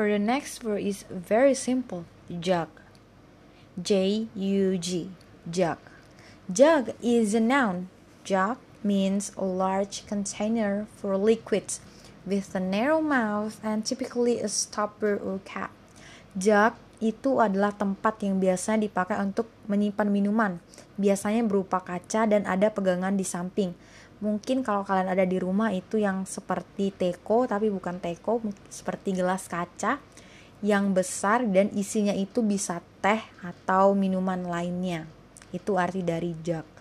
For the next word is very simple, jug. J U G, jug. Jug is a noun. Jug means a large container for liquids with a narrow mouth and typically a stopper or cap. Jug itu adalah tempat yang biasa dipakai untuk menyimpan minuman. Biasanya berupa kaca dan ada pegangan di samping. Mungkin kalau kalian ada di rumah itu yang seperti teko tapi bukan teko, seperti gelas kaca yang besar dan isinya itu bisa teh atau minuman lainnya. Itu arti dari jug.